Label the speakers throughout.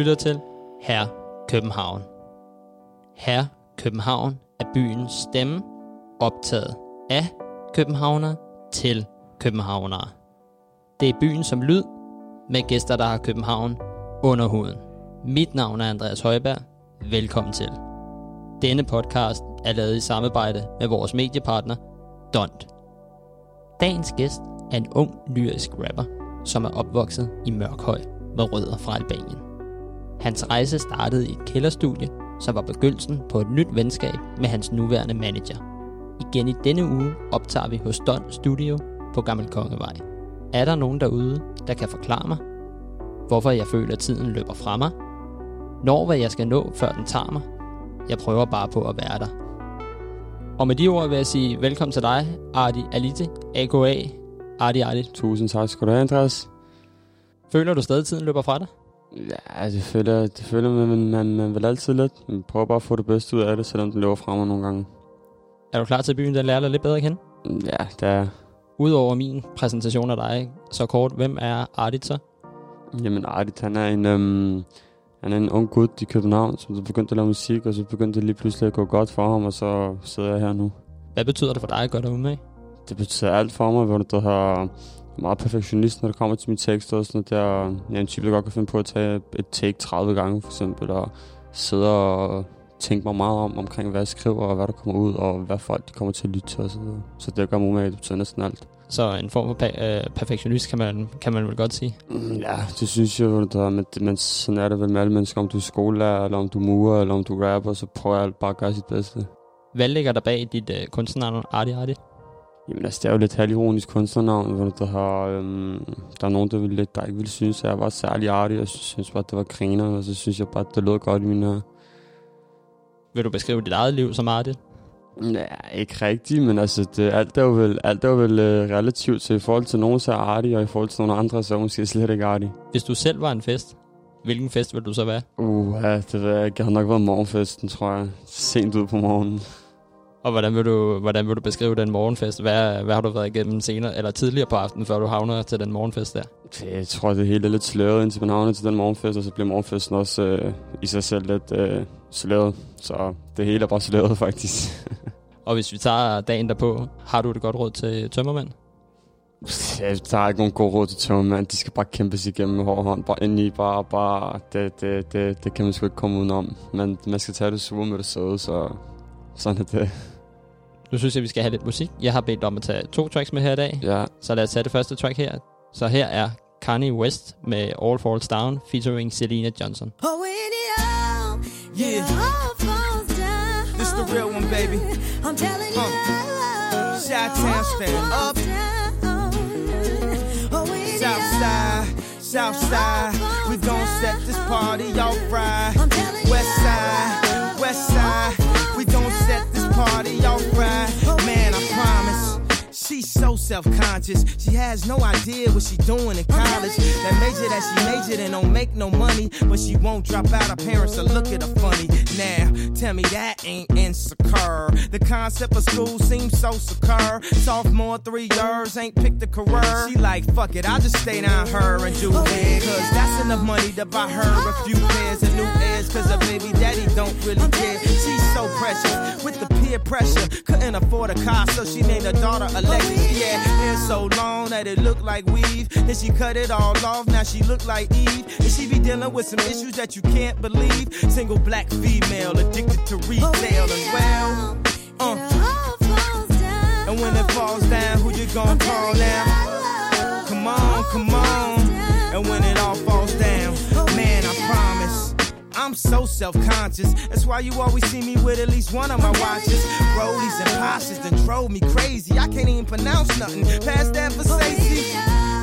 Speaker 1: lytter til Her København. Her København er byens stemme, optaget af københavnere til københavnere. Det er byen som lyd, med gæster, der har København under huden. Mit navn er Andreas Højberg. Velkommen til. Denne podcast er lavet i samarbejde med vores mediepartner, Dont. Dagens gæst er en ung lyrisk rapper, som er opvokset i Mørkhøj med rødder fra Albanien. Hans rejse startede i et kælderstudie, som var begyndelsen på et nyt venskab med hans nuværende manager. Igen i denne uge optager vi hos Don Studio på Gammel Kongevej. Er der nogen derude, der kan forklare mig, hvorfor jeg føler, at tiden løber fra mig? Når hvad jeg skal nå, før den tager mig? Jeg prøver bare på at være der. Og med de ord vil jeg sige velkommen til dig, Ardi Alite, a.k.a. Ardi Ardi.
Speaker 2: Tusind tak skal du have, Andreas.
Speaker 1: Føler du stadig, at tiden løber fra dig?
Speaker 2: Ja, det føler, det føler man, man, man, man vil altid lidt. Man prøver bare at få det bedste ud af det, selvom det løber fra mig nogle gange.
Speaker 1: Er du klar til, at byen den lærer dig lidt bedre kende?
Speaker 2: Ja, det er
Speaker 1: Udover min præsentation af dig, så kort, hvem er Ardit så?
Speaker 2: Jamen, Ardit, han er en, øhm, han er en ung gut i København, som så begyndte at lave musik, og så begyndte det lige pludselig at gå godt for ham, og så sidder jeg her nu.
Speaker 1: Hvad betyder det for dig at gøre dig med?
Speaker 2: Det betyder alt for mig, hvor du har meget perfektionist, når det kommer til mine tekster og sådan noget. Der, jeg er en type, der godt kan finde på at tage et take 30 gange, for eksempel, og sidde og tænke mig meget om, omkring hvad jeg skriver, og hvad der kommer ud, og hvad folk de kommer til at lytte til osv. Så, det gør mig umage, det betyder næsten alt.
Speaker 1: Så en form for pa- øh, perfektionist, kan man, kan man vel godt sige?
Speaker 2: Mm, Ja, det synes jeg, der, men, men sådan er det vel med alle mennesker, om du er skolelærer, eller om du er murer, eller om du er rapper, så prøver jeg bare at gøre sit bedste.
Speaker 1: Hvad ligger der bag dit øh, kunstnernavn, Ardi Ardi?
Speaker 2: Jamen altså, det er jo lidt halvironisk kunstnernavn, hvor der har, øhm, der er nogen, der, vil lidt, der ikke ville synes, at jeg var særlig artig, og jeg synes bare, at det var griner, og så synes jeg bare, at det lød godt i mine ører.
Speaker 1: Vil du beskrive dit eget liv som Ardi?
Speaker 2: Ja, ikke rigtigt, men altså, det, alt er jo vel, alt er jo vel uh, relativt til i forhold til nogen, så er artig, og i forhold til nogle andre, så er måske slet ikke artig.
Speaker 1: Hvis du selv var en fest, hvilken fest vil du så være?
Speaker 2: Uh, ja, det ved jeg ikke. Jeg har nok været morgenfesten, tror jeg. Sent ud på morgenen.
Speaker 1: Og hvordan vil du, hvordan vil du beskrive den morgenfest? Hvad, hvad har du været igennem senere, eller tidligere på aftenen, før du havner til den morgenfest der?
Speaker 2: Jeg tror, det hele er lidt sløret, indtil man havner til den morgenfest, og så bliver morgenfesten også øh, i sig selv lidt øh, sløret. Så det hele er bare sløret, faktisk.
Speaker 1: Og hvis vi tager dagen derpå, har du det godt råd til tømmermænd?
Speaker 2: Jeg der er ikke nogen god råd til tømmermænd. De skal bare kæmpe sig igennem med hård hånd. Bare ind i, bare, bare, det, det, det, det kan man sgu ikke komme udenom. Men man skal tage det sure med det søde, så sådan er det.
Speaker 1: Nu synes jeg, vi skal have lidt musik. Jeg har bedt om at tage to tracks med her i dag.
Speaker 2: Ja,
Speaker 1: Så lad os tage det første track her. Så her er Kanye West med All Falls Down featuring Selena Johnson.
Speaker 3: Oh, it all,
Speaker 4: Yeah.
Speaker 3: all falls down.
Speaker 4: This the real one, baby.
Speaker 3: I'm telling you,
Speaker 4: Uh, Chi-town stand up.
Speaker 3: Oh, when it
Speaker 4: South
Speaker 3: all,
Speaker 4: side, south side. We gon' set this party off right. She's so self-conscious. She has no idea what she doing in college. That major that she majored in don't make no money, but she won't drop out. Her parents will look at her funny. Now, tell me that ain't insecure. The concept of school seems so secure. Sophomore, three years, ain't picked a career. She like, fuck it, I'll just stay down her and do oh, it. Cause that's enough money to buy her a oh, few pairs of new ears. Cause her baby daddy don't really care. She's so precious with the peer pressure. Couldn't afford a car, so she named her daughter Alexis. Yeah, hair so long that it looked like weave. Then she cut it all off, now she look like Eve. And she be dealing with some issues that you can't believe. Single black female addicted to retail and well. Uh,
Speaker 3: it all falls down.
Speaker 4: and when it falls down, who you gonna call now? Come on, come on. And when it all falls I'm so self-conscious. That's why you always see me with at least one of my watches. Rollies and Porsches that drove me crazy. I can't even pronounce nothing past that for safety.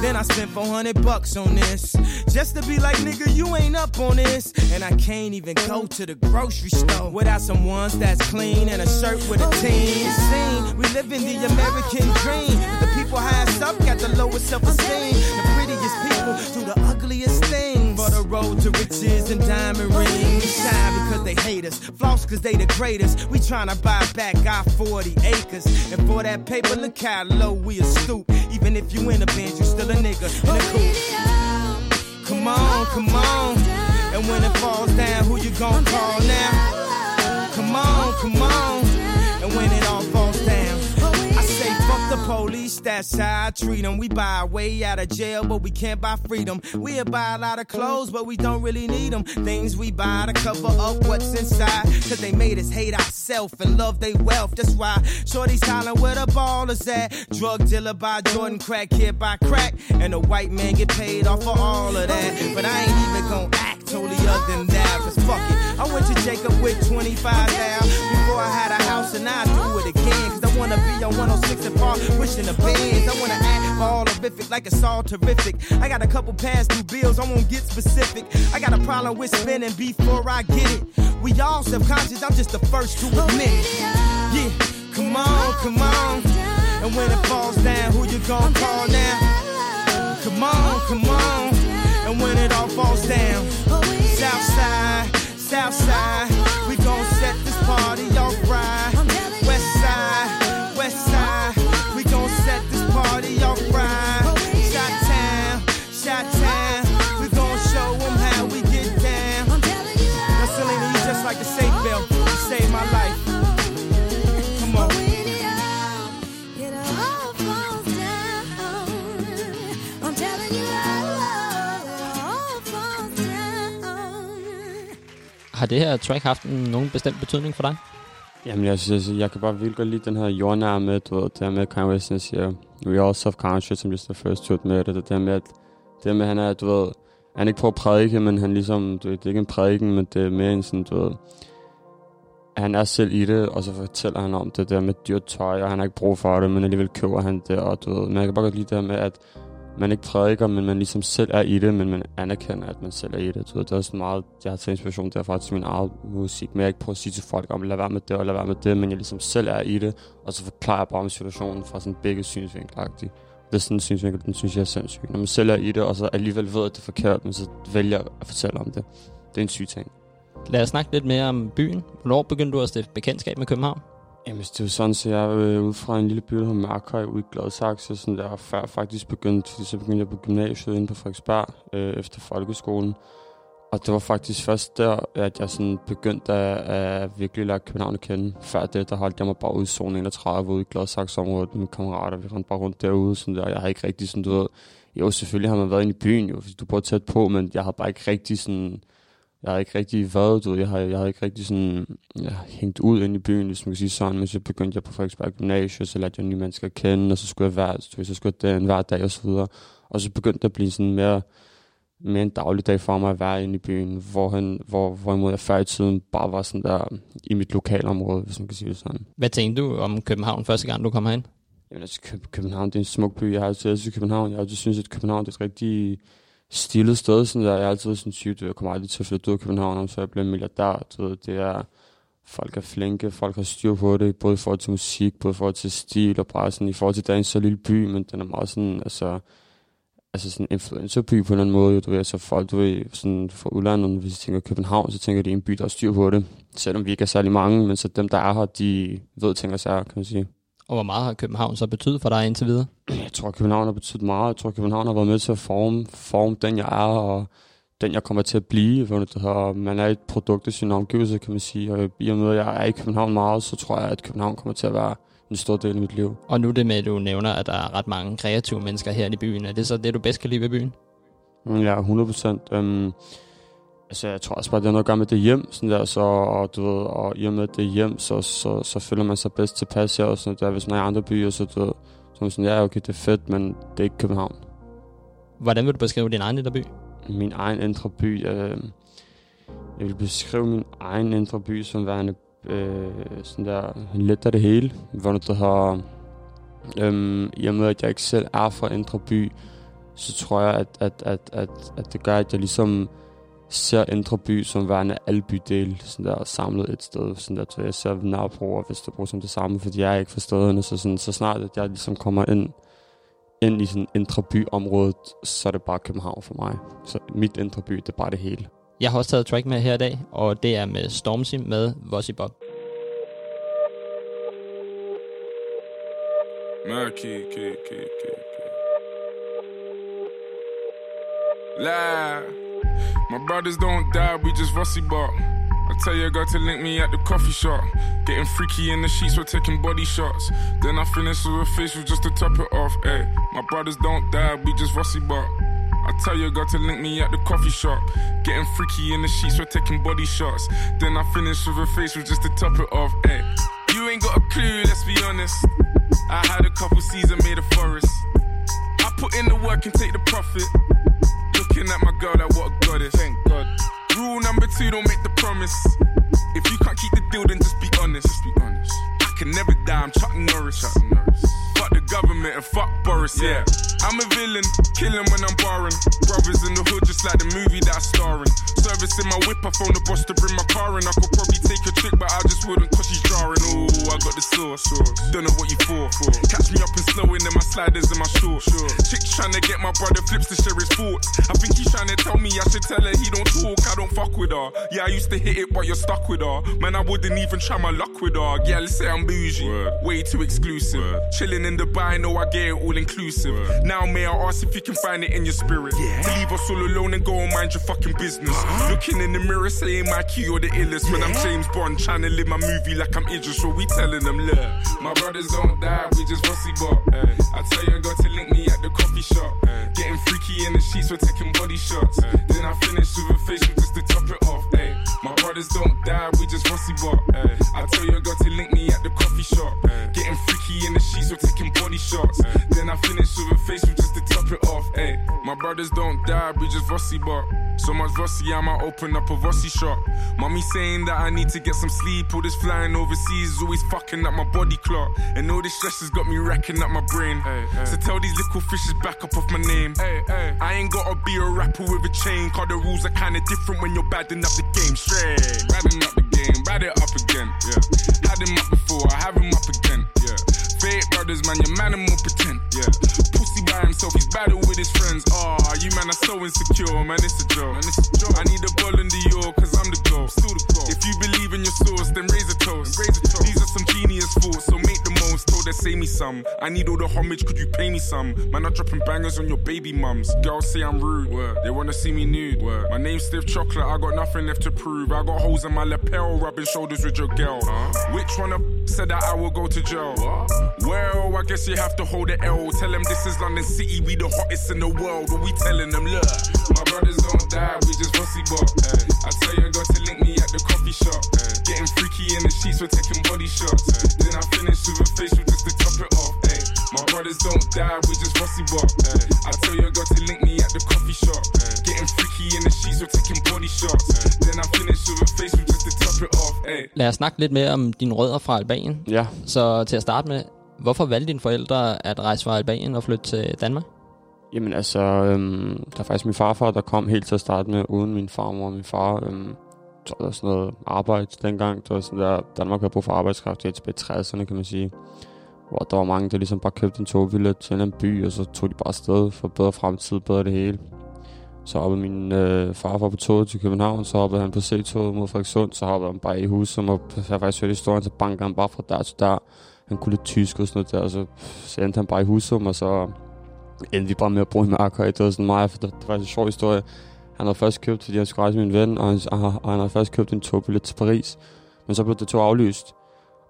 Speaker 4: Then I spent 400 bucks on this. Just to be like, nigga, you ain't up on this. And I can't even go to the grocery store without some ones that's clean and a shirt with a oh, team. Scene, we live in the American dream. The people highest up got the lowest self-esteem. The prettiest people do the ugliest things. Road to riches and diamond rings. Shine because they hate us. Floss because they the greatest. We tryna buy back our 40 acres. And for that paper, look how low we a stoop. Even if you in a band, you still a nigga in a coupe. Come on, come on. And when it falls down, who you gon' call now? Come on, come on. And when it all falls the police, that's how I treat them. We buy way out of jail, but we can't buy freedom. We'll buy a lot of clothes, but we don't really need them. Things we buy to cover up what's inside. Cause they made us hate ourselves and love they wealth. That's why Shorty's hollering where the ball is at. Drug dealer by Jordan, crack kid by crack. And the white man get paid off for all of that. But I ain't even gon' act totally other than that. Fuck it. I went to Jacob with 25 now. Before I had a house and I do it again. Cause I wanna be on 106 and Park, wishing the bands. I wanna act all horrific like it's all terrific. I got a couple past due bills, I won't get specific. I got a problem with spending before I get it. We all subconscious, I'm just the first to admit it. Yeah, come on, come on. And when it falls down, who you gonna call now? Come on, come on. And when it all falls down, oh, south side,
Speaker 1: Har det her track haft en- nogen bestemt betydning for dig?
Speaker 2: Jamen, jeg, synes, jeg kan bare virkelig godt lide den her jordnære med, du ved, det her med, Kanye West siger, we all self-conscious, I'm just the first to admit it, det der med, at, det med, han er, du ved, han ikke prøver at prædike, men han ligesom, du ved, det er ikke en prædiken, men det er mere en sådan, du ved, han er selv i det, og så fortæller han om det der med dyrt tøj, og han har ikke brug for det, men alligevel køber han det, og du ved, men jeg kan bare godt lide det her med, at man ikke prædiker, men man ligesom selv er i det, men man anerkender, at man selv er i det. Du det er også meget, jeg har taget inspiration derfra til min egen musik, men jeg ikke prøver at sige til folk om, lad være med det og lad være med det, men jeg ligesom selv er i det, og så forklarer jeg bare om situationen fra sådan begge synsvinkler. Det er sådan en synsvinkel, den synes jeg er sindssyg. Når man selv er i det, og så alligevel ved, at det er forkert, men så vælger at fortælle om det. Det er en syg ting.
Speaker 1: Lad os snakke lidt mere om byen. Hvornår begyndte du at stifte bekendtskab med København?
Speaker 2: Jamen, det er jo sådan, så jeg er øh, ude fra en lille by, der hedder Markhøj, ude i Gladsaxe, sådan der før faktisk begyndte, så ligesom begyndte jeg på gymnasiet inde på Frederiksberg, øh, efter folkeskolen. Og det var faktisk først der, at jeg sådan begyndte at, at virkelig lære København at kende. Før det, der holdt jeg mig bare ude i zone 31, ude i Gladsaxe-området med kammerater. Vi rendte bare rundt derude, sådan der. Jeg har ikke rigtig sådan, du ved... Jo, selvfølgelig har man været inde i byen, jo, hvis du bor tæt på, men jeg har bare ikke rigtig sådan... Jeg har ikke rigtig været, du ved, jeg har, jeg har ikke rigtig sådan, jeg har hængt ud ind i byen, hvis man kan sige sådan, men så begyndte jeg på Frederiksberg Gymnasium, så lærte jeg nye mennesker at kende, og så skulle jeg være, du ved, så skulle jeg den hver dag og så videre. Og så begyndte det at blive sådan mere, mere en dagligdag for mig at være inde i byen, hvor, han, hvor, hvorimod jeg før i tiden bare var sådan der i mit lokalområde, hvis man kan sige det sådan.
Speaker 1: Hvad tænkte du om København første gang, du kom herind?
Speaker 2: Jamen altså, Kø- København, det er en smuk by. Jeg har altid elsket København. Jeg har altid synes, at København det er et rigtig stillet sted. Sådan der. Jeg har altid sådan sygt, jeg kommer aldrig til at flytte ud af København, så jeg bliver milliardær. Du ved, det er, folk er flinke, folk har styr på det, både i forhold til musik, både i forhold til stil, og bare sådan i forhold til, at er en så lille by, men den er meget sådan, altså, altså sådan en influencerby på en eller anden måde. Du ved, så folk, du ved, sådan fra udlandet, hvis de tænker København, så tænker de en by, der har styr på det. Selvom vi ikke er særlig mange, men så dem, der er her, de ved ting og sager, kan man sige.
Speaker 1: Og hvor meget har København så betydet for dig indtil videre?
Speaker 2: Jeg tror, København har betydet meget. Jeg tror, København har været med til at forme, forme den, jeg er, og den, jeg kommer til at blive. Hedder, man er et produkt af sin omgivelse, kan man sige. Og i og med, at jeg er i København meget, så tror jeg, at København kommer til at være en stor del af mit liv.
Speaker 1: Og nu det med, at du nævner, at der er ret mange kreative mennesker her i byen. Er det så det, du bedst kan lide ved byen?
Speaker 2: Mm, Ja, 100 procent. Um, altså, jeg tror også bare, det har noget at gøre med det hjem, sådan der, så, og, du ved, og i og med det hjem, så, så, så føler man sig bedst tilpas her, og sådan der, hvis man er i andre byer, så, du ved, så er man sådan, ja, okay, det er fedt, men det er ikke København.
Speaker 1: Hvordan vil du beskrive din egen lille by?
Speaker 2: min egen indre by. Øh, jeg vil beskrive min egen indre by som værende øh, sådan der lidt af det hele. Hvor det har, øh, I og med, at jeg ikke selv er fra indre by, så tror jeg, at, at, at, at, at det gør, at jeg ligesom ser indre by som værende alle bydele, sådan der samlet et sted. Sådan der, så jeg ser Nørrebro og Vesterbro som det samme, fordi jeg er ikke fra stederne, så, sådan, så snart at jeg ligesom kommer ind ind i sådan indre byområdet, så er det bare København for mig. Så mit indre by, det er bare det hele.
Speaker 1: Jeg har også taget track med her i dag, og det er med Stormzy med Vossi Bob.
Speaker 5: Murky, kid, kid, kid, kid. My brothers don't die, we just rusty bark. I tell your girl to link me at the coffee shop. Getting freaky in the sheets, we're taking body shots. Then I finish with a facial just to top it off. Ay, my brothers don't die, we just rusty bark. I tell your girl to link me at the coffee shop. Getting freaky in the sheets, we're taking body shots. Then I finish with a face, facial just to top it off. Eh. Ay, eh. you ain't got a clue, let's be honest. I had a couple seasons made a forest. I put in the work and take the profit. Looking at my girl, like what a goddess. Thank God. Rule number two, don't make the promise. If you can't keep the deal, then just be honest. Just be honest. I can never die, I'm Chuck Norris. Chuck Norris. Government and fuck Boris, yeah. I'm a villain, killing when I'm barring. Brothers in the hood, just like the movie that I star in. Service in my whip, I phone the boss to bring my car in. I could probably take a trick, but I just wouldn't cause she's jarring. Ooh, I got the sauce. Don't know what you for. Catch me up and slowing in my sliders and my shorts. Chick's trying to get my brother flips to share his thoughts. I think he's trying to tell me I should tell her he don't talk, I don't fuck with her. Yeah, I used to hit it, but you're stuck with her. Man, I wouldn't even try my luck with her. Yeah, let's say I'm bougie. Way too exclusive. Chilling in Dubai, know I get it all inclusive. Now, may I ask if you can find it in your spirit? To leave us all alone and go and mind your fucking business. Looking in the mirror, saying my key or the illest. When I'm James Bond, trying to live my movie like I'm Idris, so we telling them, look, my brothers don't die, we just rusty bop. Eh. I tell you, I got to link me at the coffee shop. Eh. Getting freaky in the sheets, we're taking body shots. Eh. Then I finish with a facial just to top it off. Ay. My brothers don't die, we just rusty bop. Eh? I tell you, I got to link me at the coffee shop. Eh? Getting freaky in the sheets, we're taking body shots. Eh? Then I finish with a facial just to top it off. Ay. My brothers don't die, we just rusty bop. So much rusty, I might open up a rusty shop. Mommy saying that I need to get some sleep. All this flying overseas is always fucking up my body clock. And all this stress has got me racking up my brain. So tell these little fishes back up off my name. I ain't gotta be a rapper with a chain. Cause the rules are kinda different when you're badding up the game. Straight. Badding up the game, bad it up again. Yeah. Had him up before, I have him up again. Fake brothers, man, your man and more pretend. Yeah. Pussy by himself, he's battle with his friends. Ah, you man are so insecure, man, it's a joke. Man, it's a joke. I need a ball in the York, cause I'm the goal. Still the goal. If you believe in your source, then raise a toast. raise a toast. These are some genius thoughts, so make the most. Told her, say me some. I need all the homage, could you pay me some? Man, I'm dropping bangers on your baby mums. Girls say I'm rude. Word. They wanna see me nude. Word. My name's Stiff Chocolate, I got nothing left to prove. I got holes in my lapel, rubbing shoulders with your girl. Which one of said that I will go to jail? Well, I guess you have to hold the L. Tell them this is London City, we the hottest in the world. What we telling them, look. My brothers don't die, we just rusty bop. Eh. I tell you, I got to link me at the coffee shop. Eh. Getting freaky in the sheets, we're taking body shots. Eh. Then I finish with a facial just to top it off. Ay. My brothers don't die, we just rusty bop. I tell you, I got to link me at the coffee shop. Getting freaky in the sheets, we're taking body shots. Then I finish with a facial just to top it off. Ay.
Speaker 1: Lad os snakke lidt mere om dine rødder fra Albanien.
Speaker 2: Ja,
Speaker 1: Så til at starte med, hvorfor valgte dine forældre at rejse fra Albanien og flytte til Danmark?
Speaker 2: Jamen altså, øhm, der er faktisk min farfar, der kom helt til at starte med, uden min farmor og min far. Øhm, så var der sådan noget arbejde dengang. Der var sådan der, Danmark havde brug for arbejdskraft helt tilbage i 60'erne, kan man sige. Hvor der var mange, der ligesom bare købte en togbillet til en eller anden by, og så tog de bare afsted for bedre fremtid, bedre det hele. Så hoppede min øh, farfar på toget til København, så hoppede han på C-toget mod Frederikssund, så hoppede han bare i huset, og jeg har faktisk hørt historien, så banker han bare fra der til der. Han kunne lidt tysk og sådan noget der, og så, så endte han bare i Husum, og så endte vi bare med at bruge i Marker. Det var sådan meget, for det, det var en sjov historie. Han havde først købt, fordi han skulle rejse med en ven, og han, og han havde først købt en togbillet til Paris. Men så blev det tog aflyst.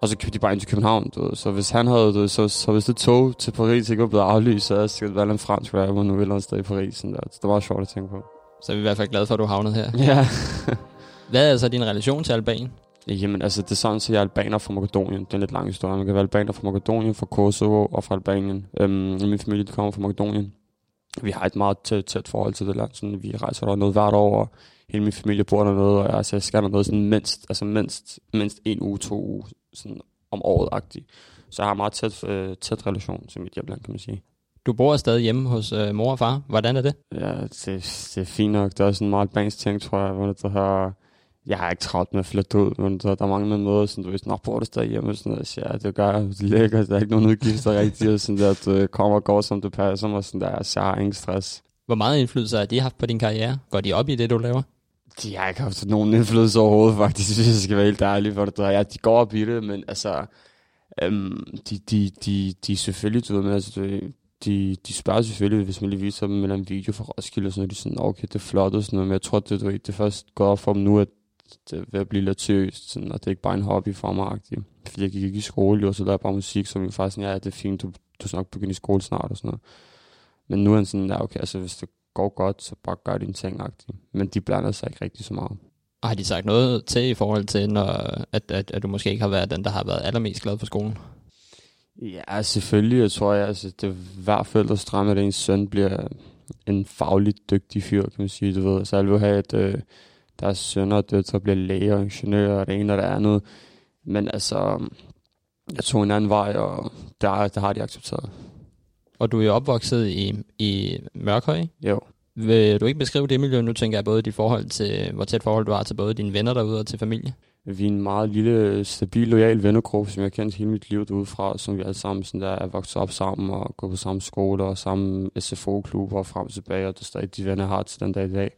Speaker 2: Og så købte de bare ind til København, du ved. Så hvis han havde, du ved, så, så hvis det tog til Paris ikke var blevet aflyst, så havde jeg sikkert været en fransk rapper nu et eller andet sted i Paris. Sådan der. Så det var sjovt at tænke på.
Speaker 1: Så er vi i hvert fald glade for, at du havnede her.
Speaker 2: Ja.
Speaker 1: Hvad er så din relation til Albanien?
Speaker 2: Jamen, altså, det er sådan, at jeg er albaner fra Makedonien. Det er en lidt lang historie. Man kan være albaner fra Makedonien, fra Kosovo og fra Albanien. Øhm, min familie de kommer fra Makedonien. Vi har et meget tæt, tæt forhold til det land. Sådan, vi rejser der noget hvert år, og hele min familie bor dernede, og altså, jeg skal der noget sådan mindst, altså mindst, mindst en uge, to uge sådan om året -agtigt. Så jeg har meget tæt, øh, tæt relation til mit hjemland, kan man sige.
Speaker 1: Du bor stadig hjemme hos øh, mor og far. Hvordan er det?
Speaker 2: Ja, det, det er fint nok. Det er sådan en meget albansk ting, tror jeg. Hvor det her, jeg har ikke travlt med at flytte ud, men der, der er mange med møder, sådan, du ved, nok bor du stadig hjemme, sådan noget. Så ja, det gør jeg, det er lækkert, der er ikke nogen udgifter rigtigt, og sådan der, at det kommer og går, som det passer mig, sådan der, så jeg har ingen stress.
Speaker 1: Hvor meget indflydelse har de haft på din karriere? Går de op i det, du laver?
Speaker 2: De har ikke haft nogen indflydelse overhovedet, faktisk, hvis jeg skal være helt ærlig for det. der. Ja, de går op i det, men altså, øhm, de, de, de, de er selvfølgelig, du ved, men altså, det, de, de spørger selvfølgelig, hvis man lige viser dem en video fra Roskilde, og sådan noget, de er sådan, okay, det er flot og sådan noget, men jeg tror, det, du ved, det er først gået op for dem nu, at det er ved at blive lidt seriøst, sådan, og det er ikke bare en hobby for mig -agtigt. Fordi jeg gik ikke i skole, jo, så lavede jeg bare musik, vi var faktisk sådan, ja, det er fint, du, du skal nok begynde i skole snart og sådan noget. Men nu er han sådan, ja, okay, altså hvis det går godt, så bare gør dine ting -agtigt. Men de blander sig ikke rigtig så meget.
Speaker 1: Og har de sagt noget til i forhold til, når, at, at, at du måske ikke har været den, der har været allermest glad for skolen?
Speaker 2: Ja, selvfølgelig. Jeg tror, jeg, altså, det er hver forældres drøm, at ens søn bliver en fagligt dygtig fyr, kan man sige. Du ved, så alle vil have, at øh, deres sønner og døtre bliver læger ingeniører og det ene og det andet. Men altså, jeg tog en anden vej, og der, der har de accepteret.
Speaker 1: Og du er jo opvokset i, i Mørkhøj.
Speaker 2: Jo.
Speaker 1: Vil du ikke beskrive det miljø? Nu tænker jeg både dit forhold til, hvor tæt forhold du har til både dine venner derude og til familie.
Speaker 2: Vi er en meget lille, stabil, lojal vennegruppe, som jeg har kendt hele mit liv derudefra, som vi alle sammen sådan der, er vokset op sammen og gået på samme skole og samme SFO-klubber og frem og tilbage, og det er stadig de venner, jeg har til den dag i dag.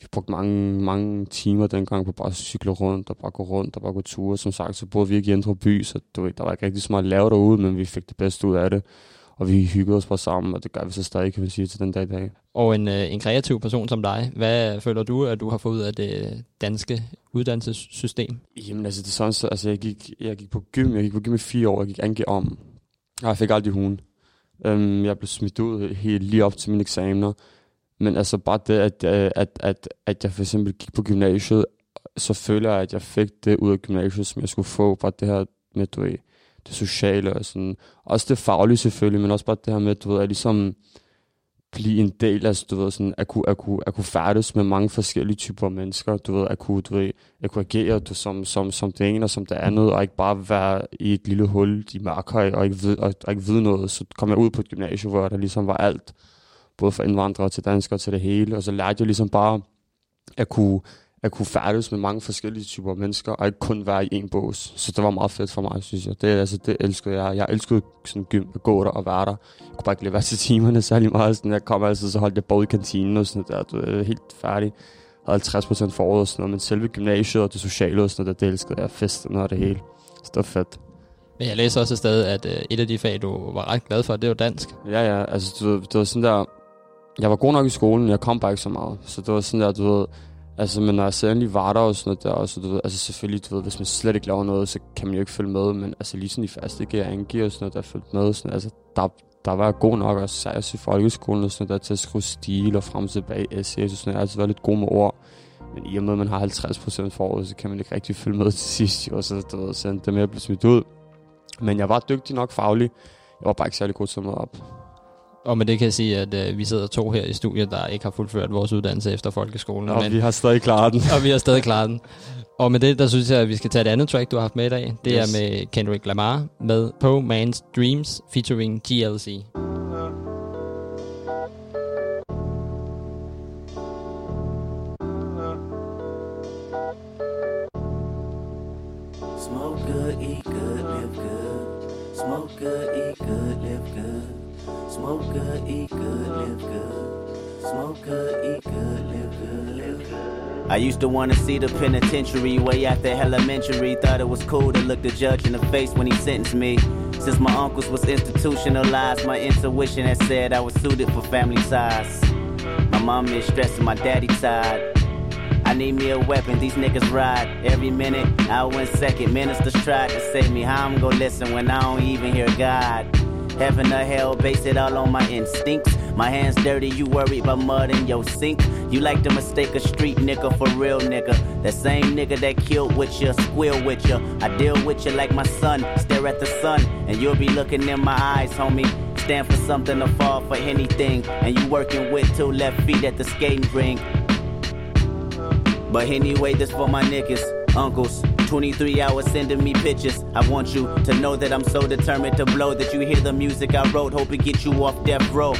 Speaker 2: Vi brugte mange, mange timer dengang på bare at cykle rundt og bare gå rundt og bare gå ture. Som sagt, så boede vi ikke i Indre By, så du ved, der var ikke rigtig så meget at lave derude, men vi fik det bedste ud af det. Og vi hyggede os bare sammen, og det gør vi så stadig, kan man sige, til den dag i dag.
Speaker 1: Og en, øh, en kreativ person som dig, hvad føler du, at du har fået ud af det danske uddannelsessystem?
Speaker 2: Jamen altså, det er sådan, så, altså jeg gik, jeg gik på gym, jeg gik på gym i fire år, jeg gik angiv om. Og jeg fik aldrig hun. Um, jeg blev smidt ud helt lige op til mine eksamener. Men altså bare det, at, øh, at, at, at jeg for eksempel gik på gymnasiet, så føler jeg, at jeg fik det ud af gymnasiet, som jeg skulle få. Bare det her med, du ved, det sociale og sådan. Også det faglige selvfølgelig, men også bare det her med, du ved, at ligesom blive en del af, du ved, sådan, at kunne, at kunne, at kunne færdes med mange forskellige typer mennesker, du ved, at kunne, du ved, at kunne agere du, som, som, som det ene og som det andet, og ikke bare være i et lille hul i mørkhøj og ikke, vide, og, og ikke vide noget. Så kom jeg ud på et gymnasium, hvor der ligesom var alt, både for indvandrere til danskere til det hele, og så lærte jeg ligesom bare at kunne, at kunne færdes med mange forskellige typer mennesker, og ikke kun være i en bås. Så det var meget fedt for mig, synes jeg. Det, altså, det elskede jeg. Jeg elskede sådan gym at gå der og være der. Jeg kunne bare ikke lide at være til timerne særlig meget. Sådan, jeg kom altid, så holdt jeg både i kantinen og sådan der. Du er helt færdig. Jeg havde 50 procent foråret og sådan noget, men selve gymnasiet og det sociale og sådan noget, det elskede jeg. Festen og det hele. Så det var fedt.
Speaker 1: Men jeg læser også et sted, at øh, et af de fag, du var ret glad for, det var dansk.
Speaker 2: Ja, ja, altså du det var sådan der, jeg var god nok i skolen, jeg kom bare ikke så meget. Så det var sådan der, du ved, altså men når jeg så endelig var der og sådan noget der, og så du ved, altså selvfølgelig, du ved, hvis man slet ikke laver noget, så kan man jo ikke følge med, men altså lige sådan i første gear, anden gear og sådan noget, der følte med, sådan, altså der, der var jeg god nok også, særligt i folkeskolen og sådan noget, der til at skrive stil og frem og tilbage i essays og sådan noget, jeg har altid været lidt god med ord. Men i og med, at man har 50% foråret, så kan man ikke rigtig følge med til sidst, jo, så du ved, så det med at blive smidt ud. Men jeg var dygtig nok faglig. Jeg var bare ikke særlig god til at møde op.
Speaker 1: Og med det kan jeg sige, at øh, vi sidder to her i studiet, der ikke har fuldført vores uddannelse efter folkeskolen.
Speaker 2: Og vi har stadig klaret den.
Speaker 1: og vi har stadig klaret den. Og med det, der synes jeg, at vi skal tage et andet track, du har haft med i dag. Det
Speaker 2: Yes.
Speaker 1: er med Kendrick Lamar med Po Man's Dreams featuring GLC.
Speaker 6: I used to want to see the penitentiary way after elementary. Thought it was cool to look the judge in the face when he sentenced me. Since my uncles was institutionalized, my intuition had said I was suited for family size. My mom is stressing my daddy tired. I need me a weapon, these niggas ride every minute, hour and second. Ministers tried to save me, how I'm gonna listen when I don't even hear God? Heaven or hell, base it all on my instincts. My hands dirty, you worried about mud in your sink. You like to mistake a street nigga for real nigga. That same nigga that killed with you, squeal with you. I deal with you like my son, stare at the sun, and you'll be looking in my eyes, homie. Stand for something or fall for anything. And you working with two left feet at the skating rink. But anyway, this for my niggas, uncles. 23 hours sending me pictures. I want you to know that I'm so determined to blow that you hear the music I wrote, hope it gets you off death row.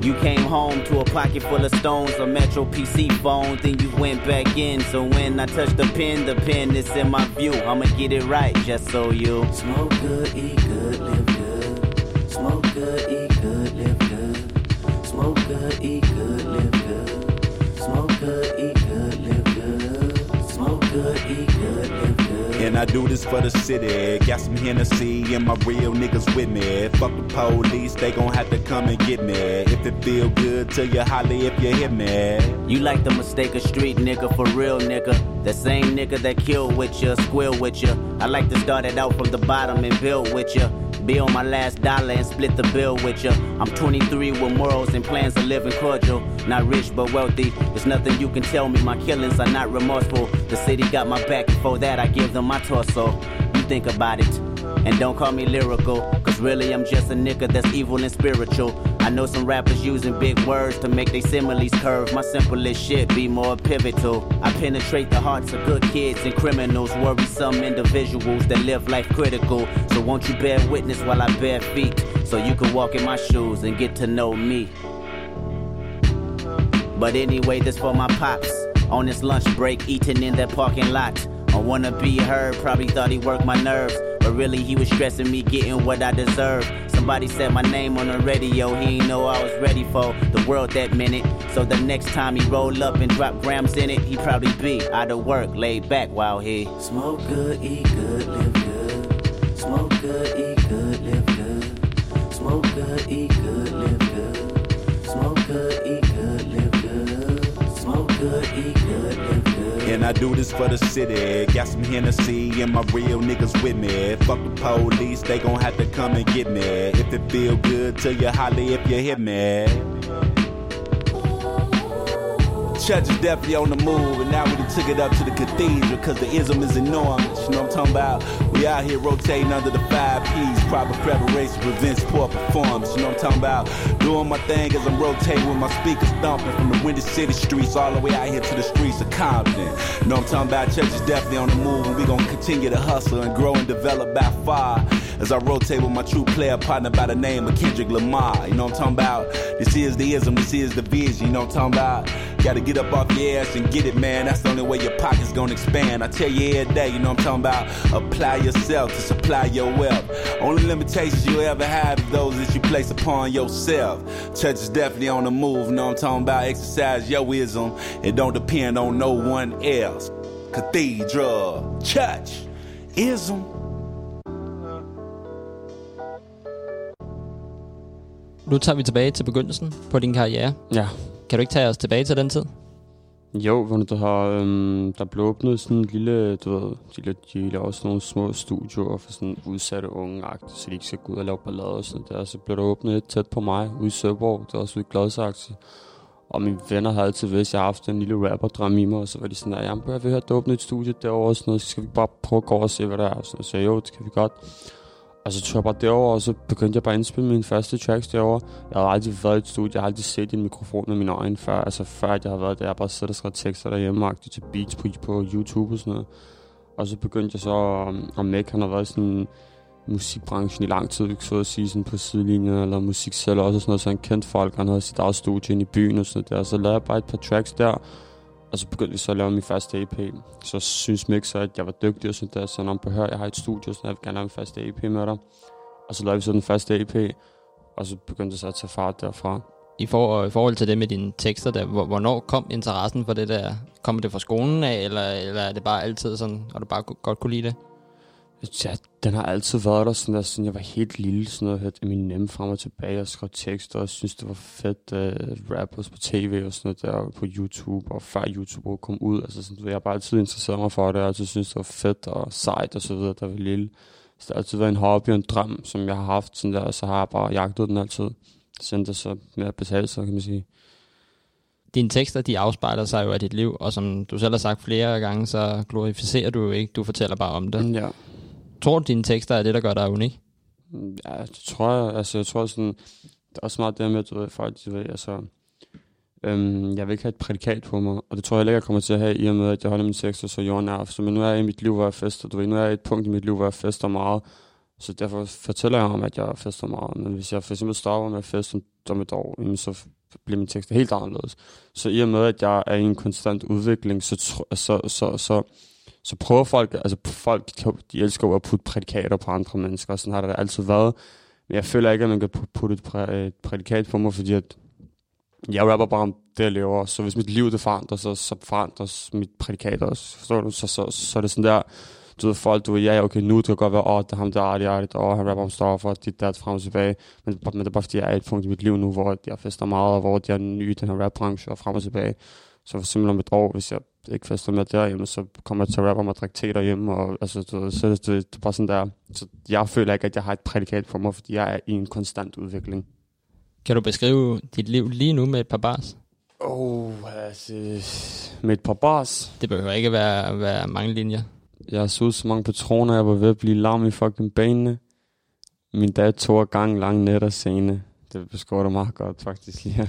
Speaker 6: You came home to a pocket full of stones, a Metro PC phone, then you went back in. So when I touch the pen, the pen is in my view. I'ma get it right, just so you smoke good, eat good, live good. Smoke good, eat good, live good. Smoke good, eat good, live good. Smoke good, eat good, live good. Smoke good,
Speaker 7: I do this for the city. Got some Hennessy and my real niggas with me. Fuck the police, they gon' have to come and get me. If it feel good to you, holly if you hit me.
Speaker 6: You like the mistake of street nigga for real nigga. The same nigga that kill with ya, squill with ya. I like to start it out from the bottom and build with ya. Be on my last dollar and split the bill with ya. I'm 23 with morals and plans of living cordial. Not rich but wealthy. There's nothing you can tell me. My killings are not remorseful. The city got my back. Before that, I give them my torso. You think about it. And don't call me lyrical, cause really I'm just a nigga that's evil and spiritual. I know some rappers using big words to make their similes curve. My simplest shit be more pivotal. I penetrate the hearts of good kids and criminals, worrisome individuals that live life critical. So won't you bear witness while I bare feet, so you can walk in my shoes and get to know me. But anyway, this for my pops. On his lunch break, eating in that parking lot. I wanna be heard, probably thought he worked my nerves. But really, he was stressing me getting what I deserve. Somebody said my name on the radio, he ain't know I was ready for the world that minute. So the next time he roll up and drop grams in it, he probably be out of work, laid back while he
Speaker 8: Smoke good, eat good, live good. Smoke good, eat good, live good. Smoke good, eat good,
Speaker 7: And I do this for the city. Got some Hennessy and my real niggas with me. Fuck the police, they gon' have to come and get me. If it feel good to you, holly if you hit me. Church is definitely on the move, and now we done took it up to the cathedral because the ism is enormous. You know what I'm talking about? We out here rotating under the five P's. Proper preparation prevents poor performance. You know what I'm talking about? Doing my thing as I'm rotating with my speakers thumping from the Windy City streets all the way out here to the streets of Compton. You know what I'm talking about? Church is definitely on the move, and we gonna continue to hustle and grow and develop by far as I rotate with my true player partner by the name of Kendrick Lamar. You know what I'm talking about? This is the ism, this is the vision. You know what I'm talking about? Gotta get up off your ass and get it, man. That's the only way your pocket's gonna expand. I tell you every day, you know what I'm talking about? Apply yourself to supply your wealth. Only limitations you ever have is those that you place upon yourself. Church is definitely on the move, you know what I'm talking about? Exercise your wisdom. It don't depend on no one else. Cathedral, church, ism.
Speaker 1: Nu tager vi tilbage til begyndelsen på din karriere.
Speaker 2: Ja.
Speaker 1: Kan du ikke tage os tilbage til den tid?
Speaker 2: Jo, hvor du har, øhm, der blev åbnet sådan en lille, du ved, de, la- de laver også nogle små studioer for sådan udsatte unge så de ikke skal gå ud og lave ballade og sådan der. Så blev der åbnet et tæt på mig ude i Søborg, det var også ude i Gladsaxe. Og mine venner havde altid vidst, at jeg har haft en lille rapperdrøm i mig, og så var de sådan der, jamen, jeg vil høre, at der åbner et studie derovre og sådan noget, så skal vi bare prøve at gå og se, hvad der er. Og så jeg, jo, det kan vi godt. Og så tog jeg bare derover, og så begyndte jeg bare at indspille mine første tracks derover. Jeg havde aldrig været i et studie, jeg har aldrig set en mikrofon med mine øjne før. Altså før jeg havde været der, jeg bare siddet og skrevet tekster derhjemme, til beats på, på YouTube og sådan noget. Og så begyndte jeg så, um, og Mac, han har været i sådan musikbranchen i lang tid, så at sige sådan på sidelinjen, eller musik selv også og sådan noget, så han kendte folk, han havde sit eget studie inde i byen og sådan noget der. Så lavede jeg bare et par tracks der, og så begyndte vi så at lave min første EP. Så synes Mick så, at jeg var dygtig og sådan der, så når han hør, jeg har et studie, så jeg vil gerne lave min første EP med dig. Og så lavede vi så den første EP, og så begyndte det så at tage fart derfra.
Speaker 1: I, for, I forhold til det med dine tekster, der, hvor- hvornår kom interessen for det der? Kommer det fra skolen af, eller, eller er det bare altid sådan, og du bare godt kunne lide det?
Speaker 2: Ja, den har altid været der, sådan der, siden jeg var helt lille, sådan noget, hørte Eminem frem og tilbage og skrev tekster, og synes det var fedt, uh, rappers på tv og sådan noget der, og på YouTube, og før YouTube kom ud, altså sådan, jeg har bare altid interesseret mig for det, og altid synes det var fedt og sejt og så videre, jeg var lille. Så det har altid været en hobby og en drøm, som jeg har haft, sådan der, og så har jeg bare jagtet den altid. Så endte det så med at betale sig, kan man sige.
Speaker 1: Dine tekster, de afspejler sig jo af dit liv, og som du selv har sagt flere gange, så glorificerer du jo ikke, du fortæller bare om det.
Speaker 2: Ja.
Speaker 1: Tror du, dine tekster er det, der gør dig unik?
Speaker 2: Ja, det tror jeg. Altså, jeg tror sådan, det er også meget det med, at du ved, folk, de ved, altså, øhm, jeg vil ikke have et prædikat på mig, og det tror jeg heller ikke, jeg kommer til at have, i og med, at jeg holder mine tekster så jordnær. Så men nu er jeg i mit liv, hvor jeg fester, du ved, nu er jeg i et punkt i mit liv, hvor jeg fester meget, så derfor fortæller jeg om, at jeg fester meget. Men hvis jeg for eksempel stopper med at feste om et år, jamen, så bliver min tekster helt anderledes. Så i og med, at jeg er i en konstant udvikling, så, tr- så, så, så, så prøver folk, altså folk, de elsker jo at putte prædikater på andre mennesker, og sådan har det altid været. Men jeg føler ikke, at man kan putte et, præ- et prædikat på mig, fordi at jeg rapper bare om det, jeg lever. Så hvis mit liv det forandrer sig, så forandres mit prædikat også. Forstår du? Så, så, så er det sådan der, du ved, folk, du ved, ja, okay, nu det kan godt være, åh, oh, det er ham der, er Artie, åh, han rapper om stoffer, dit der, frem og tilbage. Men, men det er bare fordi, jeg er et punkt i mit liv nu, hvor jeg fester meget, og hvor jeg er ny i den her rapbranche, og frem og tilbage. Så for simpelthen om et år, hvis jeg ikke fester med der, jamen, så kommer jeg til at rappe om at drikke te derhjemme, og altså, du, så det, det, det, er bare sådan der. Så jeg føler ikke, at jeg har et prædikat for mig, fordi jeg er i en konstant udvikling.
Speaker 1: Kan du beskrive dit liv lige nu med et par bars?
Speaker 2: Oh, altså, med et par bars.
Speaker 1: Det behøver ikke være, være mange linjer.
Speaker 2: Jeg har suget så mange patroner, jeg var ved at blive lam i fucking benene. Min dad tog gang lang nætter sene. Det beskriver det meget godt, faktisk. lige.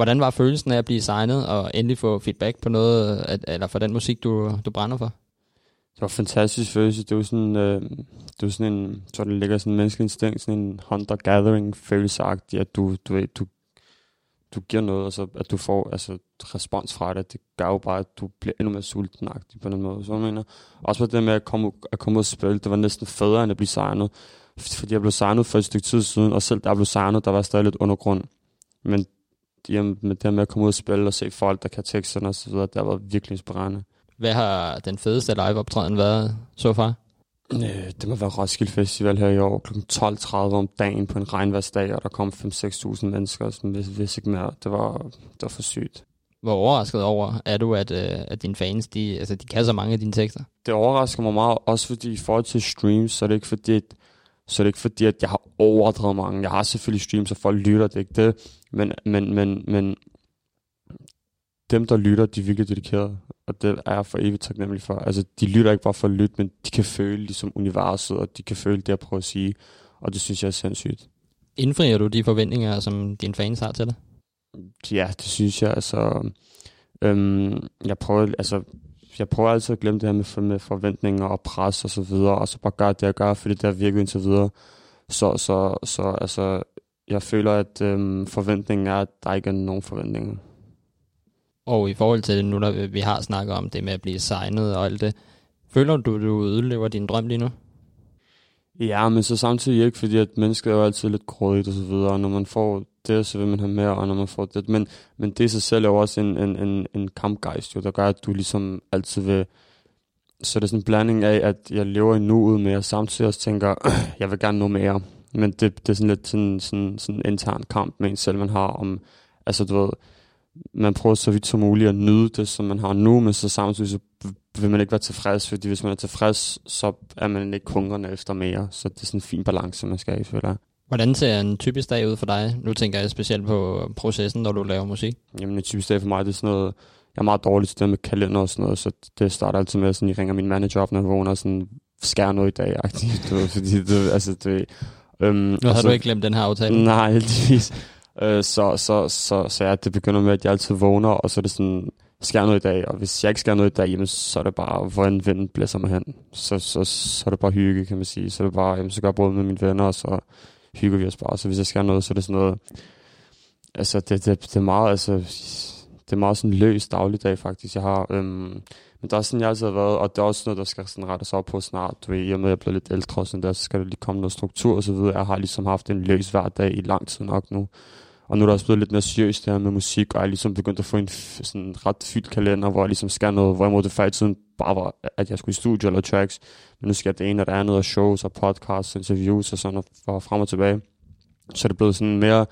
Speaker 1: Hvordan var følelsen af at blive signet og endelig få feedback på noget, at, eller for den musik, du, du brænder for?
Speaker 2: Det var en fantastisk følelse. Det var sådan, øh, det var sådan en, så det ligger sådan en menneskelig instinkt, sådan en hunter-gathering følelse at du, du, ved, du, du giver noget, og så at du får altså, respons fra det. Det gør jo bare, at du bliver endnu mere sulten på den måde. Så jeg mener. Også på det med at komme, at komme ud og spille, det var næsten federe, end at blive signet. Fordi jeg blev signet for et stykke tid siden, og selv da jeg blev signet, der var stadig lidt undergrund. Men jamen, med det med at komme ud og spille og se folk, der kan teksterne og så videre, det har været virkelig inspirerende.
Speaker 1: Hvad har den fedeste live-optræden været så far?
Speaker 2: Øh, det må være Roskilde Festival her i år, kl. 12.30 om dagen på en regnværsdag, og der kom 5-6.000 mennesker, sådan, hvis, hvis ikke mere. Det var, det var for sygt.
Speaker 1: Hvor overrasket over er du, at, øh, at dine fans, de, altså, de kan så mange af dine tekster?
Speaker 2: Det overrasker mig meget, også fordi i forhold til streams, så er det ikke fordi, så er det ikke fordi, at jeg har overdrevet mange. Jeg har selvfølgelig streams, og folk lytter, det er ikke det. Men, men, men, men dem, der lytter, de er virkelig dedikerede. Og det er jeg for evigt taknemmelig for. Altså, de lytter ikke bare for at lytte, men de kan føle ligesom universet, og de kan føle det, jeg prøver at sige. Og det synes jeg er sindssygt.
Speaker 1: Indfrier du de forventninger, som dine fans har til dig?
Speaker 2: Ja, det synes jeg. Altså, øhm, jeg prøver, altså, jeg prøver altid at glemme det her med, med forventninger og pres og så videre, og så bare gøre det, jeg gør, fordi det har virket indtil videre. Så, så, så altså, jeg føler, at øhm, forventningen er, at der ikke er nogen forventninger.
Speaker 1: Og i forhold til det nu, når vi har snakket om det med at blive signet og alt det, føler du, du udlever din drøm lige nu?
Speaker 2: Ja, men så samtidig ikke, fordi at mennesker er jo altid lidt grådigt og så videre, når man får det, så vil man have mere, og når man får det. Men, men det i sig selv er jo også en, en, en, en kampgejst, jo, der gør, at du ligesom altid vil... Så det er sådan en blanding af, at jeg lever i nuet, men jeg samtidig også tænker, jeg vil gerne nå mere. Men det, det er sådan lidt sådan, sådan, sådan en intern kamp med en selv, man har om... Altså, du ved, man prøver så vidt som muligt at nyde det, som man har nu, men så samtidig så vil man ikke være tilfreds, fordi hvis man er tilfreds, så er man ikke hungrende efter mere. Så det er sådan en fin balance, man skal have, føler.
Speaker 1: Hvordan ser en typisk dag ud for dig? Nu tænker jeg specielt på processen, når du laver musik.
Speaker 2: Jamen en typisk dag for mig, det er sådan noget, jeg er meget dårlig til det med kalender og sådan noget, så det starter altid med, at jeg ringer min manager op, når jeg vågner, og sådan, skær noget i dag, du ved, fordi det, altså, det, øhm,
Speaker 1: Nu har
Speaker 2: så,
Speaker 1: du ikke glemt den her aftale.
Speaker 2: Nej, heldigvis. Øh, så, så, så, så ja, det begynder med, at jeg altid vågner, og så er det sådan, skal noget i dag, og hvis jeg ikke skal noget i dag, jamen, så er det bare, hvor en ven blæser mig hen. Så, så, så er det bare hygge, kan man sige. Så er det bare, jamen, så gør jeg både med mine venner, og så hygger vi os bare. Så hvis jeg skal noget, så er det sådan noget, altså det, det, det er meget, altså, det er meget sådan løs dagligdag faktisk, jeg har. Øhm, men der er sådan, jeg altid har været, og det er også noget, der skal sådan rettes op på snart. Du ved, i og med, at jeg bliver lidt ældre, og sådan der, så skal der lige komme noget struktur og så videre. Jeg har ligesom haft en løs hverdag i lang tid nok nu. Og nu er der også blevet lidt mere seriøst her med musik, og jeg er ligesom begyndt at få en f- sådan ret fyldt kalender, hvor jeg ligesom skal noget, hvor det før i tiden bare var, at jeg skulle i studio eller tracks. Men nu skal jeg det ene og det andet, og shows og podcasts, interviews og sådan, og frem og tilbage. Så det er blevet sådan mere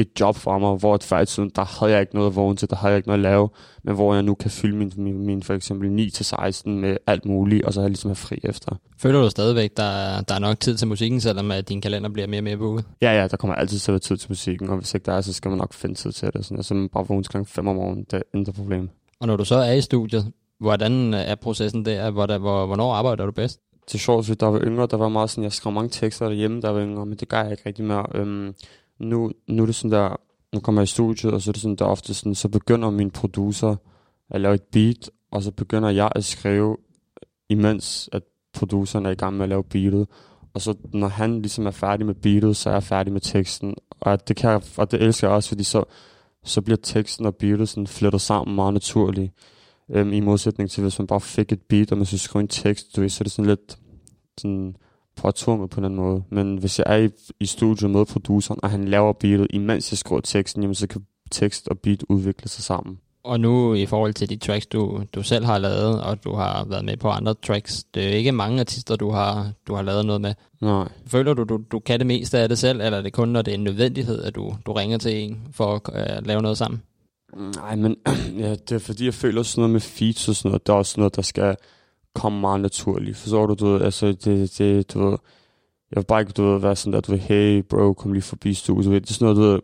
Speaker 2: et job for mig, hvor før i tiden, der havde jeg ikke noget at vågne til, der havde jeg ikke noget at lave, men hvor jeg nu kan fylde min, min, min for eksempel 9-16 med alt muligt, og så har jeg ligesom have fri efter.
Speaker 1: Føler du stadigvæk, der, er- der er nok tid til musikken, selvom at din kalender bliver mere og mere booket?
Speaker 2: Ja, ja, der kommer altid til at være tid til musikken, og hvis ikke der er, så skal man nok finde tid til det. Sådan, altså, man bare vågne klokken 5 om morgenen, det er intet problem.
Speaker 1: Og når du så er i studiet, hvordan er processen der? Hvor, hvor, hvornår arbejder du bedst?
Speaker 2: til sjovt, fordi der var yngre, der var meget sådan, jeg skrev mange tekster derhjemme, der var yngre, men det gør jeg ikke rigtig mere. Øhm, nu, nu er det sådan der, nu kommer jeg i studiet, og så er det sådan der ofte sådan, så begynder min producer at lave et beat, og så begynder jeg at skrive, imens at produceren er i gang med at lave beatet. Og så når han ligesom er færdig med beatet, så er jeg færdig med teksten. Og det, kan jeg, og det elsker jeg også, fordi så, så bliver teksten og beatet sådan flyttet sammen meget naturligt. Øhm, I modsætning til, hvis man bare fik et beat, og man skulle skrive en tekst, du ved, så er det sådan lidt sådan påtvunget på den måde. Men hvis jeg er i, i studiet med produceren, og han laver beatet, imens jeg skriver teksten, jamen så kan tekst og beat udvikle sig sammen.
Speaker 1: Og nu i forhold til de tracks, du, du selv har lavet, og du har været med på andre tracks, det er ikke mange artister, du har, du har lavet noget med.
Speaker 2: Nej.
Speaker 1: Føler du, du, du kan det meste af det selv, eller er det kun, når det er en nødvendighed, at du, du ringer til en for at uh, lave noget sammen?
Speaker 2: Nej, men ja, det er fordi, jeg føler sådan noget med feats og sådan noget, det er også noget, der skal kom meget naturligt. Forstår du, du ved, altså, det, det, du ved, jeg vil bare ikke, du ved, være sådan der, du ved, hey bro, kom lige forbi studiet, du ved, det er sådan noget, du ved,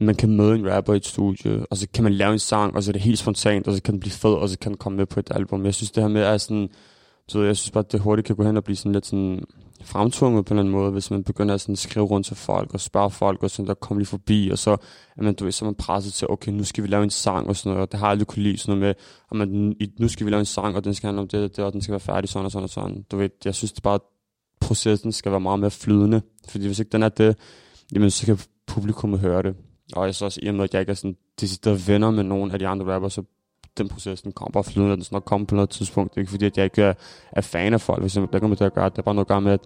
Speaker 2: man kan møde en rapper i et studie, og så kan man lave en sang, og så er det helt spontant, og så kan den blive fed, og så kan den komme med på et album. Jeg synes, det her med er sådan, så jeg synes bare, at det hurtigt kan gå hen og blive sådan lidt sådan fremtvunget på en eller anden måde, hvis man begynder at sådan skrive rundt til folk og spørge folk, og sådan der kommer lige forbi, og så er man, du ved, så er man presset til, okay, nu skal vi lave en sang og sådan noget, og det har jeg aldrig kunne lide sådan noget med, at man, nu skal vi lave en sang, og den skal handle om det, og det, og den skal være færdig sådan og sådan og sådan. Du ved, jeg synes det bare, at processen skal være meget mere flydende, fordi hvis ikke den er det, jamen så kan publikummet høre det. Og jeg så også, i og med, at jeg ikke er sådan decideret venner med nogen af de andre rapper, så den proces, den kommer bare flydende, den skal nok komme på noget tidspunkt. Det er ikke fordi, at jeg ikke er, er fan af folk, for eksempel. Det kommer til at gøre, det er bare noget at gøre med, at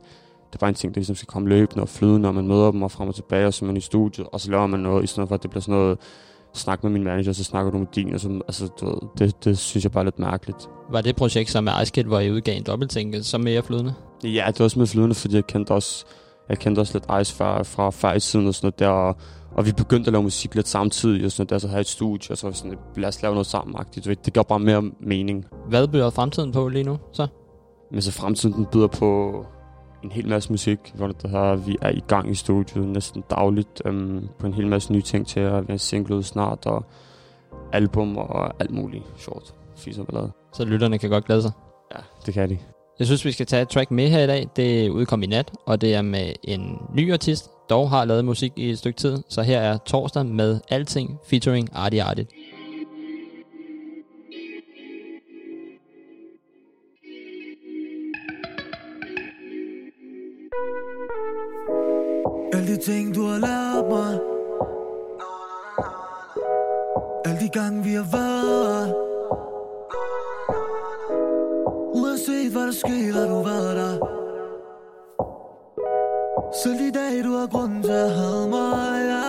Speaker 2: det er bare en ting, der ligesom skal komme løbende og flydende, når man møder dem og frem og tilbage, og så er man i studiet, og så laver man noget, i stedet for, at det bliver sådan noget, snak med min manager, så snakker du med din, og så, altså, du ved, det, det synes jeg bare er lidt mærkeligt.
Speaker 1: Var det projekt, som med Kid, hvor I udgav en dobbeltsingle, som mere flydende?
Speaker 2: Ja, det er også med flydende, fordi jeg kendte også, jeg kendte også lidt Ice fra, fra før i tiden og sådan noget der, og, og vi begyndte at lave musik lidt samtidig, og sådan der, så havde et studie, og så sådan, lad os lave noget sammen -agtigt. Det gav bare mere mening.
Speaker 1: Hvad byder fremtiden på lige nu, så?
Speaker 2: Men så fremtiden den byder på en hel masse musik, hvor det her, vi er i gang i studiet næsten dagligt, øhm, på en hel masse nye ting til, og vi har snart, og album og alt muligt. Fiser ballade.
Speaker 1: Så lytterne kan godt glæde sig.
Speaker 2: Ja, det kan de.
Speaker 1: Jeg synes, vi skal tage et track med her i dag. Det udkom i nat, og det er med en ny artist, dog har lavet musik i et stykke tid. Så her er Torsdag med Alting featuring Artie Artie.
Speaker 9: Alle de ting, du har lært mig Alle de gange, vi har været Uanset hvad der sker, har du været der
Speaker 10: सुधाहरूमाया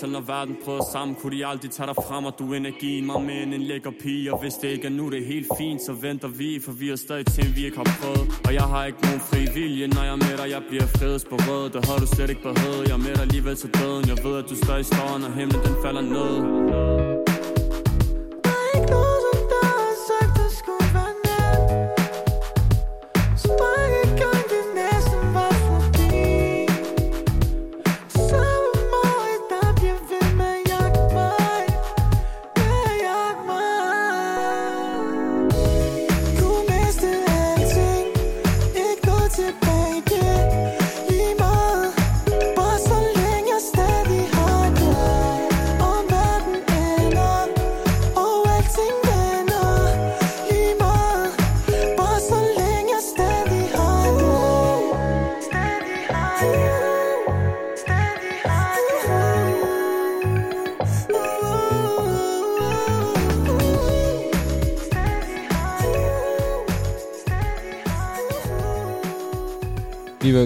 Speaker 10: Selv når verden prøver sammen Kunne de aldrig tage dig frem Og du energi energien mig med en lækker pige Og hvis det ikke er nu det er helt fint Så venter vi For vi er stadig ting vi ikke har prøvet. Og jeg har ikke nogen fri vilje Når jeg er med dig Jeg bliver frihedsberøvet. Det har du slet ikke behøvet Jeg er med dig alligevel til døden. Jeg ved at du stadig står Når himlen den falder ned.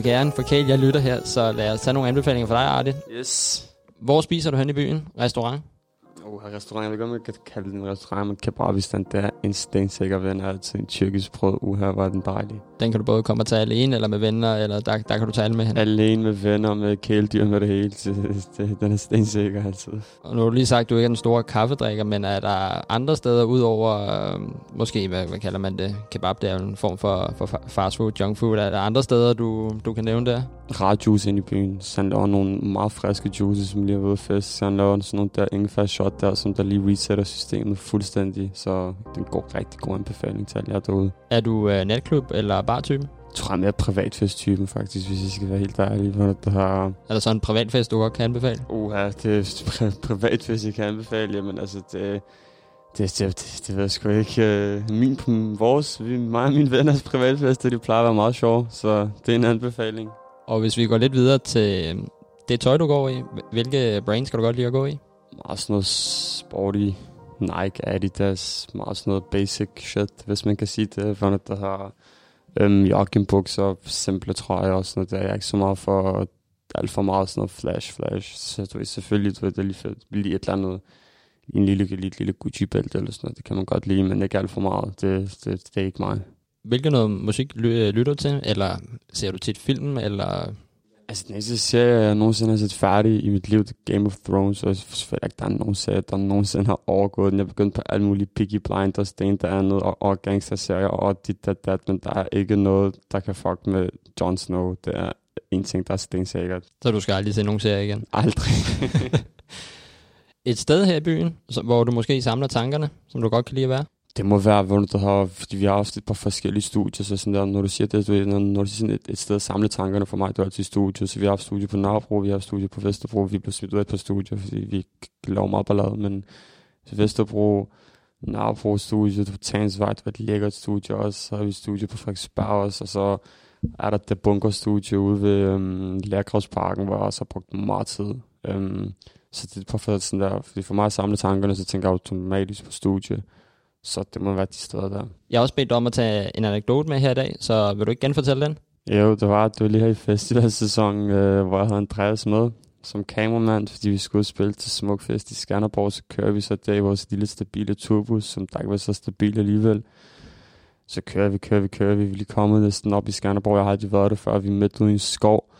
Speaker 1: Jo gerne forkæle jer lytter her, så lad os tage nogle anbefalinger for dig, Artie.
Speaker 2: Yes.
Speaker 1: Hvor spiser du hen i byen? Restaurant?
Speaker 2: Oh, restaurant, jeg ved om jeg kan kalde det en restaurant, men kebabistan, det er en stensikker ven. Altså en tyrkisk brød, uha, var den dejlig.
Speaker 1: Den kan du både komme og tage alene, eller med venner, eller der, der kan du tage alle med hen.
Speaker 2: Alene med venner, med kæledyr, med det hele. Den er stensikker altid.
Speaker 1: Og nu har du lige sagt, at du ikke er den store kaffedrikker, men er der andre steder udover, øh, måske, hvad, hvad kalder man det, kebab, det er en form for, for fa- fast food, junk food. Er der andre steder, du, du kan nævne der?
Speaker 2: Rar juice ind i byen. Så han laver nogle meget friske juices, som lige har været fest. Så han laver sådan nogle der ingefær shot der, som der lige resetter systemet fuldstændig. Så det går rigtig god anbefaling til alle jer derude.
Speaker 1: Er du øh, natklub eller bartypen?
Speaker 2: Jeg tror, jeg er privatfesttypen faktisk, hvis jeg skal være helt ærlig. Hvor der.
Speaker 1: Er der så en privatfest, du godt kan anbefale?
Speaker 2: Uha, det er pri- privatfest, jeg kan anbefale. Jamen altså, det, det, det, det, det ved jeg sgu ikke. Øh, Min, vores, vi, mig og mine venners privatfester, de plejer at være meget sjove. Så det er en anbefaling.
Speaker 1: Og hvis vi går lidt videre til øh, det tøj, du går i, hvilke brands skal du godt lide at gå i?
Speaker 2: Meget sådan noget sporty Nike, Adidas, meget sådan noget basic shit, hvis man kan sige det. For noget, der har øhm, joggingbukser, simple trøjer og sådan noget. Der er jeg ikke så meget for alt for meget sådan noget flash, flash. Så du ved, selvfølgelig, du ved, det er lige fedt. Lige et eller andet, en lille, lille, lille Gucci-bælte eller sådan noget. Det kan man godt lide, men ikke alt for meget. Det, det, det er ikke mig.
Speaker 1: Hvilken noget musik lytter du til? Eller ser du tit film? Eller
Speaker 2: Altså, den eneste serie, jeg nogensinde har set færdig i mit liv, det er Game of Thrones, og jeg føler ikke, der er nogen serie, der nogensinde har overgået den. Jeg er begyndt på alle mulige Piggy Blinders, det ene, der andet, og, og gangster-serier, og dit, dat, dat, men der er ikke noget, der kan fuck med Jon Snow. Det er en ting, der er stensikkert.
Speaker 1: så du skal aldrig se nogen serie igen?
Speaker 2: Aldrig.
Speaker 1: Et sted her i byen, hvor du måske samler tankerne, som du godt kan lide at være?
Speaker 2: Det må være, hvor du har, fordi vi har haft et par forskellige studier, så sådan der, når du siger det, du, når, når du siger sådan et, et sted at samle tankerne for mig, du er altid i studiet, så vi har haft studie på Nørrebro, vi har haft studie på Vesterbro, vi blev smidt ud af et par studier, fordi vi laver meget ballade, men til Vesterbro, Nørrebro studie, på Tansvej, det var et lækkert studie også, så har vi studie på Frederiksberg også, og så er der det bunkerstudie ude ved øhm, Lærkravsparken, hvor jeg også har brugt meget tid. Øhm, så det er perfekt sådan der, fordi for mig at samle tankerne, så tænker jeg automatisk på studie. Så det må være de steder der.
Speaker 1: Jeg har også bedt dig om at tage en anekdote med her i dag, så vil du ikke genfortælle den?
Speaker 2: Jo, det var, det var lige her i festivalsæsonen, øh, hvor jeg havde Andreas med som kameramand, fordi vi skulle spille til Smukfest i Skanderborg, så kører vi så der i vores lille stabile turbus, som der ikke var så stabil alligevel. Så kører vi, kører vi, kører vi. Vi er lige kommet næsten op i Skanderborg. Jeg har aldrig været der før. Vi er midt ude i en skov.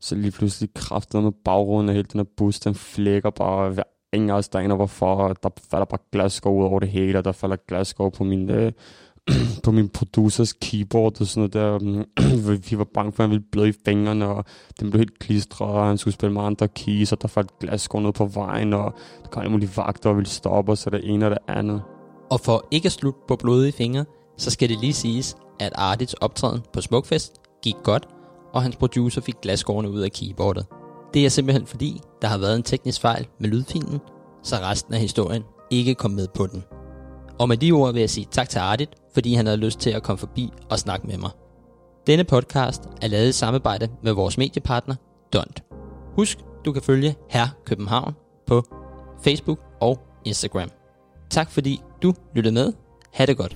Speaker 2: Så lige pludselig kræftet med bagrunden af hele den her bus, den flækker bare hver ingen af os, der aner hvorfor. Der falder bare Glasgow ud over det hele, og der falder Glasgow på min, øh, på min producers keyboard og sådan noget der. Mm, vi var bange for, at han ville bløde i fingrene, og den blev helt klistret, og han skulle spille med andre keys, og der faldt Glasgow ned på vejen, og der kom alle mulige vagter og ville stoppe os, og det ene og det andet.
Speaker 1: Og for ikke at slutte på blodige fingre, så skal det lige siges, at Artits optræden på Smukfest gik godt, og hans producer fik glasgårdene ud af keyboardet. Det er simpelthen fordi, der har været en teknisk fejl med lydfilen, så resten af historien ikke kom med på den. Og med de ord vil jeg sige tak til Artit, fordi han havde lyst til at komme forbi og snakke med mig. Denne podcast er lavet i samarbejde med vores mediepartner, Dont. Husk, du kan følge Her København på Facebook og Instagram. Tak fordi du lyttede med. Ha' det godt.